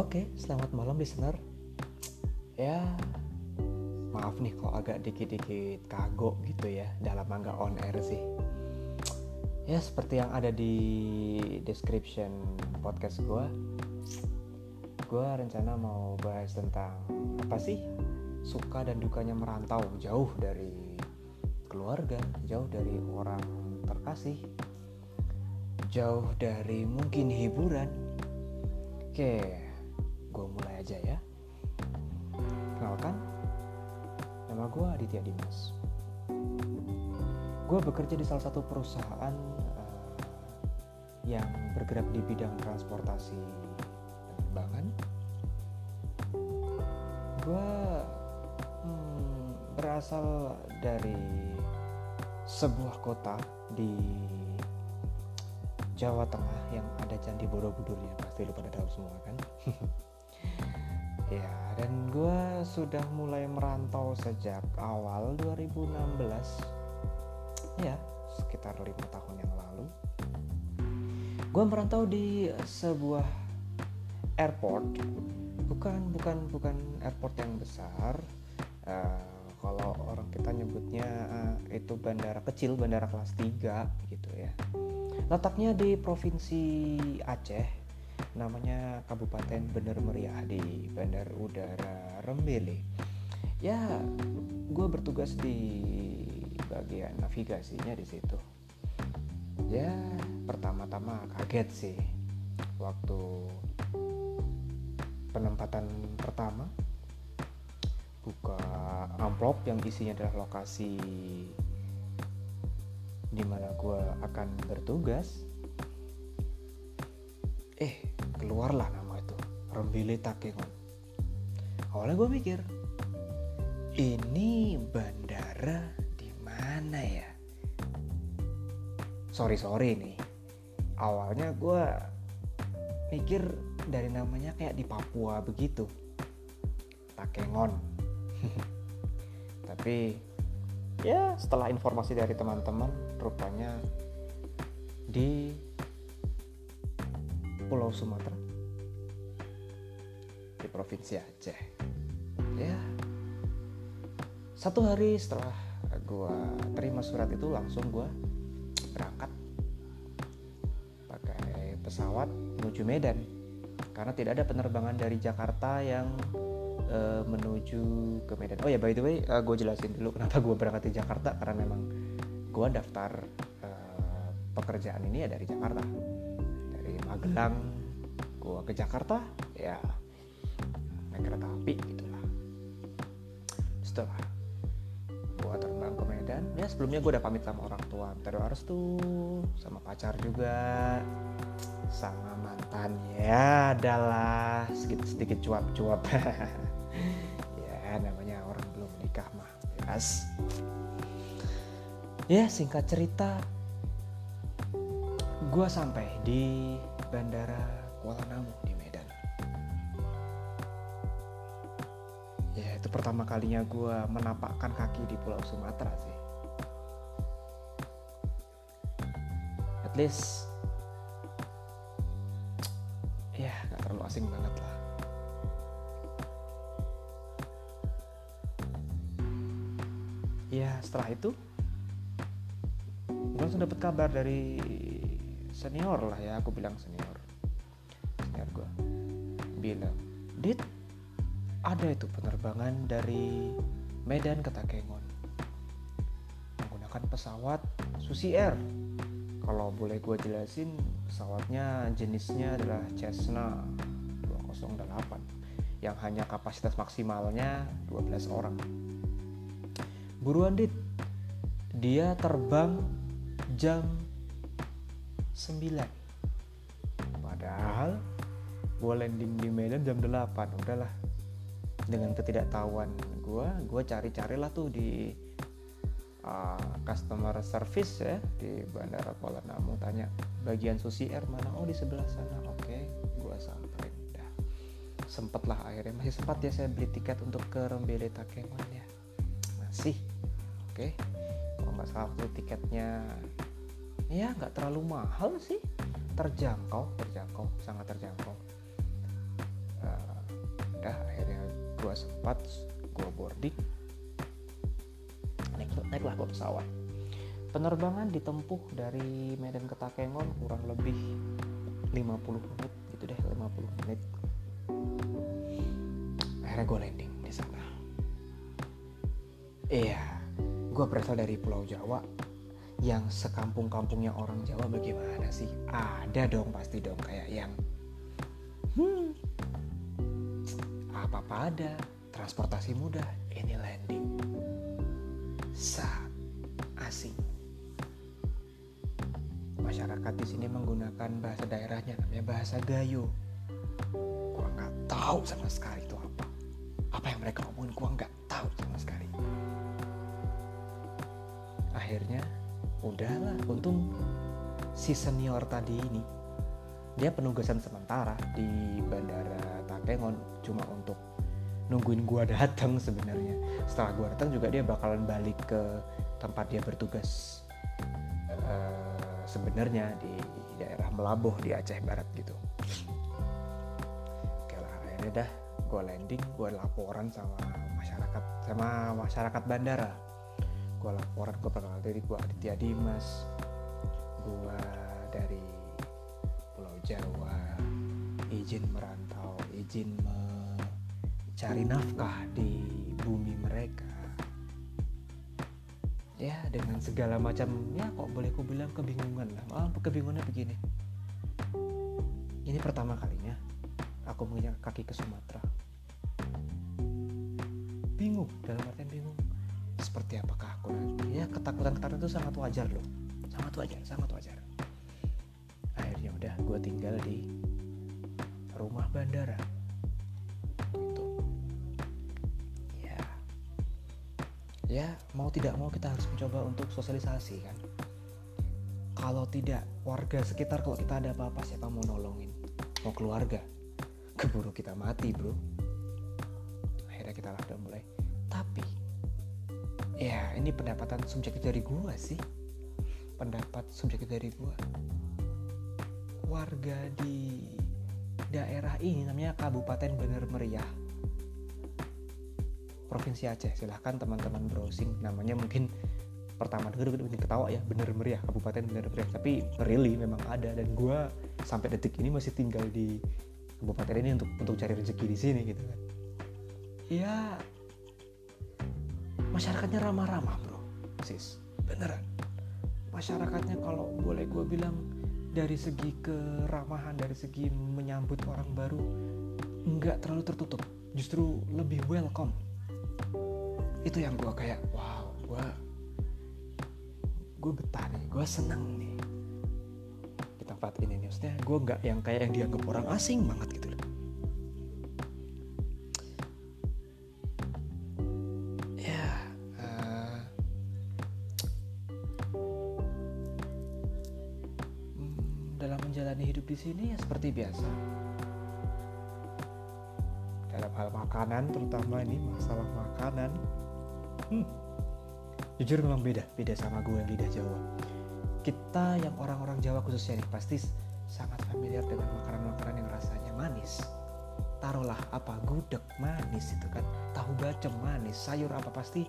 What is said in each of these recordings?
Oke, selamat malam listener. Ya, maaf nih kalau agak dikit-dikit kagok gitu ya dalam mangga on air sih. Ya, seperti yang ada di description podcast gue, gue rencana mau bahas tentang apa sih suka dan dukanya merantau jauh dari keluarga, jauh dari orang terkasih, jauh dari mungkin hiburan. Oke, gue mulai aja ya. Kenalkan, nama gue Aditya Dimas. Gue bekerja di salah satu perusahaan uh, yang bergerak di bidang transportasi penerbangan. Gue hmm, berasal dari sebuah kota di Jawa Tengah yang ada Candi Borobudurnya pasti lu pada tahu semua kan ya dan gue sudah mulai merantau sejak awal 2016 ya sekitar lima tahun yang lalu. Gue merantau di sebuah airport. Bukan bukan bukan airport yang besar. Uh, kalau orang kita nyebutnya uh, itu bandara kecil bandara kelas 3 gitu ya. Letaknya di provinsi Aceh namanya Kabupaten Bener Meriah di Bandar Udara Rembele. Ya gue bertugas di bagian navigasinya di situ. Ya pertama-tama kaget sih waktu penempatan pertama. Buka amplop yang isinya adalah lokasi di mana gue akan bertugas. Eh keluarlah nama itu. Rembile Takengon. Awalnya gue mikir ini bandara di mana ya? Sorry sorry nih. Awalnya gue mikir dari namanya kayak di Papua begitu. Takengon. Tapi ya setelah informasi dari teman-teman rupanya di Pulau Sumatera. Di provinsi Aceh. Ya. Satu hari setelah gue terima surat itu langsung gue berangkat pakai pesawat menuju Medan. Karena tidak ada penerbangan dari Jakarta yang uh, menuju ke Medan. Oh ya by the way, uh, gue jelasin dulu kenapa gue berangkat di Jakarta. Karena memang gue daftar uh, pekerjaan ini ya dari Jakarta, dari Magelang gue ke Jakarta ya naik kereta api gitulah. Setelah gue terbang ke Medan, ya sebelumnya gue udah pamit sama orang tua, harus tuh sama pacar juga sama mantan ya adalah sedikit sedikit cuap-cuap ya namanya orang belum menikah mah yes. ya singkat cerita gue sampai di bandara Kuala Namu di Medan. Ya itu pertama kalinya gue menapakkan kaki di Pulau Sumatera sih. At least ya nggak terlalu asing banget lah. Ya setelah itu gue langsung dapet kabar dari senior lah ya aku bilang senior. Senior gue bilang dit ada itu penerbangan dari Medan ke Takengon menggunakan pesawat Susi Air. Kalau boleh gue jelasin pesawatnya jenisnya adalah Cessna 208 yang hanya kapasitas maksimalnya 12 orang. Buruan dit dia terbang jam 9 padahal gue landing di Medan jam 8 udahlah. Dengan ketidaktahuan gue gue cari-carilah tuh di uh, customer service ya di bandara Kuala Namu. Tanya bagian Susi Air mana? Oh di sebelah sana. Oke okay, gue sampai udah sempet lah akhirnya. Masih sempat ya saya beli tiket untuk ke Rembele Takengon ya? Masih. Oke. Okay. kalau nggak salah tuh tiketnya ya nggak terlalu mahal sih. Terjangkau terjangkau sangat terjangkau. Uh, gue sempat gue boarding. Naik naiklah gue pesawat. Penerbangan ditempuh dari Medan ke Takengon kurang lebih 50 menit gitu deh 50 menit. Akhirnya gue landing di sana. Iya gue berasal dari Pulau Jawa yang sekampung-kampungnya orang Jawa bagaimana sih? Ada dong pasti dong kayak yang hmm apa-apa ada transportasi mudah ini landing. Saat asing. Masyarakat di sini menggunakan bahasa daerahnya namanya bahasa Gayo. Gua nggak tahu sama sekali itu apa. Apa yang mereka ngomongin gua nggak tahu sama sekali. Akhirnya udahlah untung si senior tadi ini dia penugasan sementara di bandara Takengon cuma untuk nungguin gua datang sebenarnya. Setelah gua datang juga dia bakalan balik ke tempat dia bertugas uh, sebenarnya di daerah Melaboh di Aceh Barat gitu. Oke lah akhirnya dah gua landing gua laporan sama masyarakat sama masyarakat bandara gue laporan gue perkenalkan diri gue Aditya Dimas gue dari Pulau Jawa izin merantau izin mencari nafkah di bumi mereka. Ya dengan segala macam ya kok boleh ku bilang kebingungan lah. Oh, kebingungannya begini. Ini pertama kalinya aku menginjak kaki ke Sumatera. Bingung dalam artian bingung seperti apakah aku nanti? Ya ketakutan-ketakutan itu sangat wajar loh. Sangat wajar. Sangat wajar. Akhirnya udah gue tinggal di rumah bandara. Itu ya. Ya mau tidak mau kita harus mencoba untuk sosialisasi kan? Kalau tidak warga sekitar kalau kita ada apa-apa siapa mau nolongin? Mau keluarga? Keburu kita mati bro. Akhirnya kita lah udah mulai. Tapi ya ini pendapatan subjektif dari gua sih. Pendapat subjektif dari gua. Warga di daerah ini namanya Kabupaten Bener Meriah. Provinsi Aceh silahkan teman-teman browsing. Namanya mungkin pertama denger mungkin ketawa ya. Bener Meriah Kabupaten Bener Meriah. Tapi really memang ada dan gua sampai detik ini masih tinggal di kabupaten ini untuk untuk cari rezeki di sini gitu kan. Ya masyarakatnya ramah-ramah bro. Sis beneran. Masyarakatnya kalau boleh gue bilang dari segi keramahan dari segi menyambut orang baru nggak terlalu tertutup. Justru lebih welcome. Itu yang gue kayak wow gue gue betah nih gue seneng nih. Di tempat ini maksudnya gue nggak yang kayak yang dianggap orang asing banget gitu biasa. Dalam hal makanan, terutama ini masalah makanan, hmm, jujur memang beda, beda sama gue yang lidah Jawa. Kita yang orang-orang Jawa khususnya nih pasti sangat familiar dengan makanan-makanan yang rasanya manis. Taruhlah apa gudeg manis itu kan, tahu bacem manis, sayur apa pasti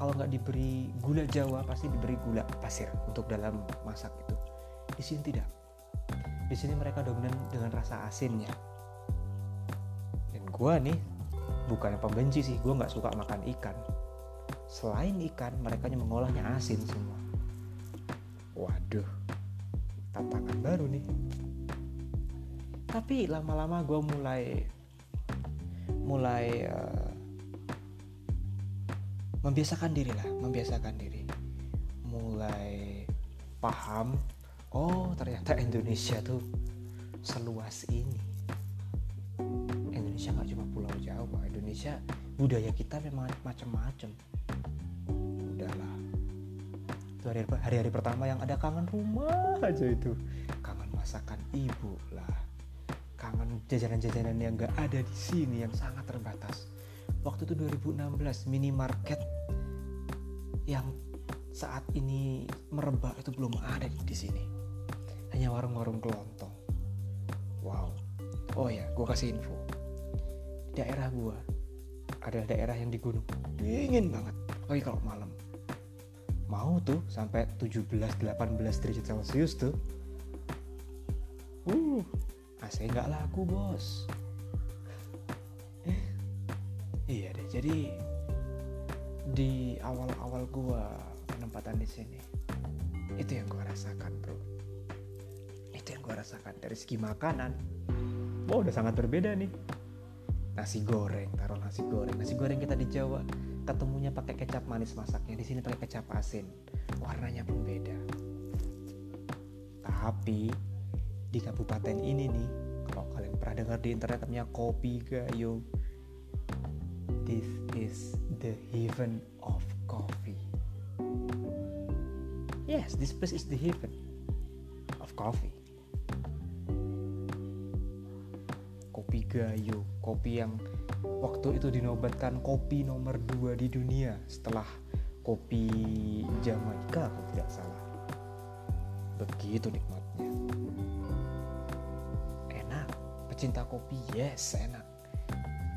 kalau nggak diberi gula Jawa pasti diberi gula pasir untuk dalam masak itu. Di sini tidak di sini mereka dominan dengan rasa asinnya dan gue nih bukan pembenci sih gue nggak suka makan ikan. Selain ikan mereka mengolahnya asin semua. Waduh tantangan baru nih. Tapi lama-lama gue mulai mulai uh, membiasakan diri lah membiasakan diri. Mulai paham oh ternyata Indonesia tuh seluas ini. Indonesia nggak cuma pulau Jawa Indonesia budaya kita memang macam-macam. Udahlah. Itu hari-hari pertama yang ada kangen rumah aja itu. Kangen masakan ibu lah. Kangen jajanan-jajanan yang nggak ada di sini yang sangat terbatas. Waktu itu 2016 minimarket yang saat ini merebak itu belum ada di sini hanya warung-warung kelontong. Wow. Oh ya gue kasih info. Daerah gue adalah daerah yang di gunung. Dingin banget. Lagi kalau malam. Mau tuh sampai 17-18 derajat celcius tuh. Uh AC nggak laku bos. Iya deh jadi di awal-awal gua penempatan di sini itu yang gua rasakan bro gua rasakan. Dari segi makanan wah udah sangat berbeda nih. Nasi goreng taruh nasi goreng. Nasi goreng kita di Jawa ketemunya pakai kecap manis masaknya. Di sini pakai kecap asin. Warnanya pun beda. Tapi di kabupaten ini nih kalau kalian pernah dengar di internet namanya kopi gayo this is the heaven of coffee. Yes this place is the heaven of coffee gayo kopi yang waktu itu dinobatkan kopi nomor 2 di dunia setelah kopi Jamaika kalau tidak salah. Begitu nikmatnya. Enak pecinta kopi yes enak.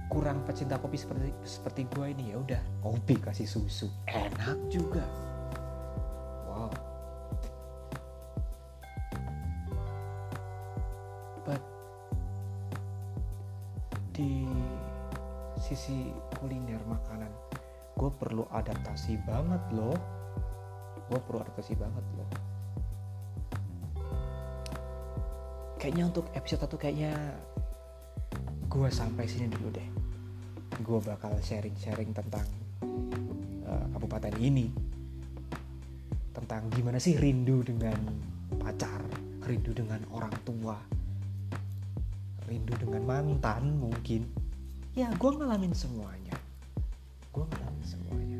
Kurang pecinta kopi seperti seperti gue ini ya udah kopi kasih susu. Enak juga di sisi kuliner makanan gue perlu adaptasi banget loh. Gue perlu adaptasi banget loh. Kayaknya untuk episode satu kayaknya gue sampai sini dulu deh. Gue bakal sharing-sharing tentang uh, kabupaten ini. Tentang gimana sih rindu dengan pacar rindu dengan orang tua rindu dengan mantan mungkin. Ya gue ngalamin semuanya. Gue ngalamin semuanya.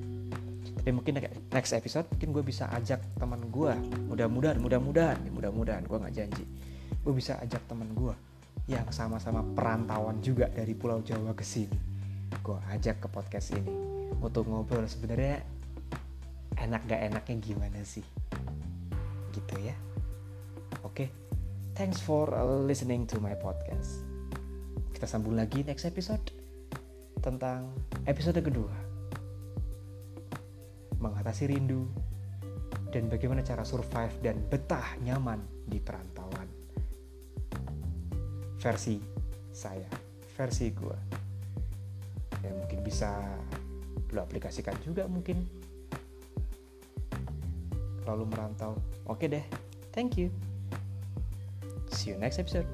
Tapi mungkin next episode mungkin gue bisa ajak teman gue mudah-mudahan mudah-mudahan mudah-mudahan. Gue nggak janji. Gue bisa ajak teman gue yang sama-sama perantauan juga dari Pulau Jawa ke sini. Gue ajak ke podcast ini untuk ngobrol. Sebenarnya enak gak enaknya gimana sih? Gitu ya. Thanks for listening to my podcast. Kita sambung lagi next episode tentang episode kedua. Mengatasi rindu dan bagaimana cara survive dan betah nyaman di perantauan. Versi saya versi gue ya mungkin bisa lo aplikasikan juga mungkin. Lalu merantau. Oke deh thank you see you next episode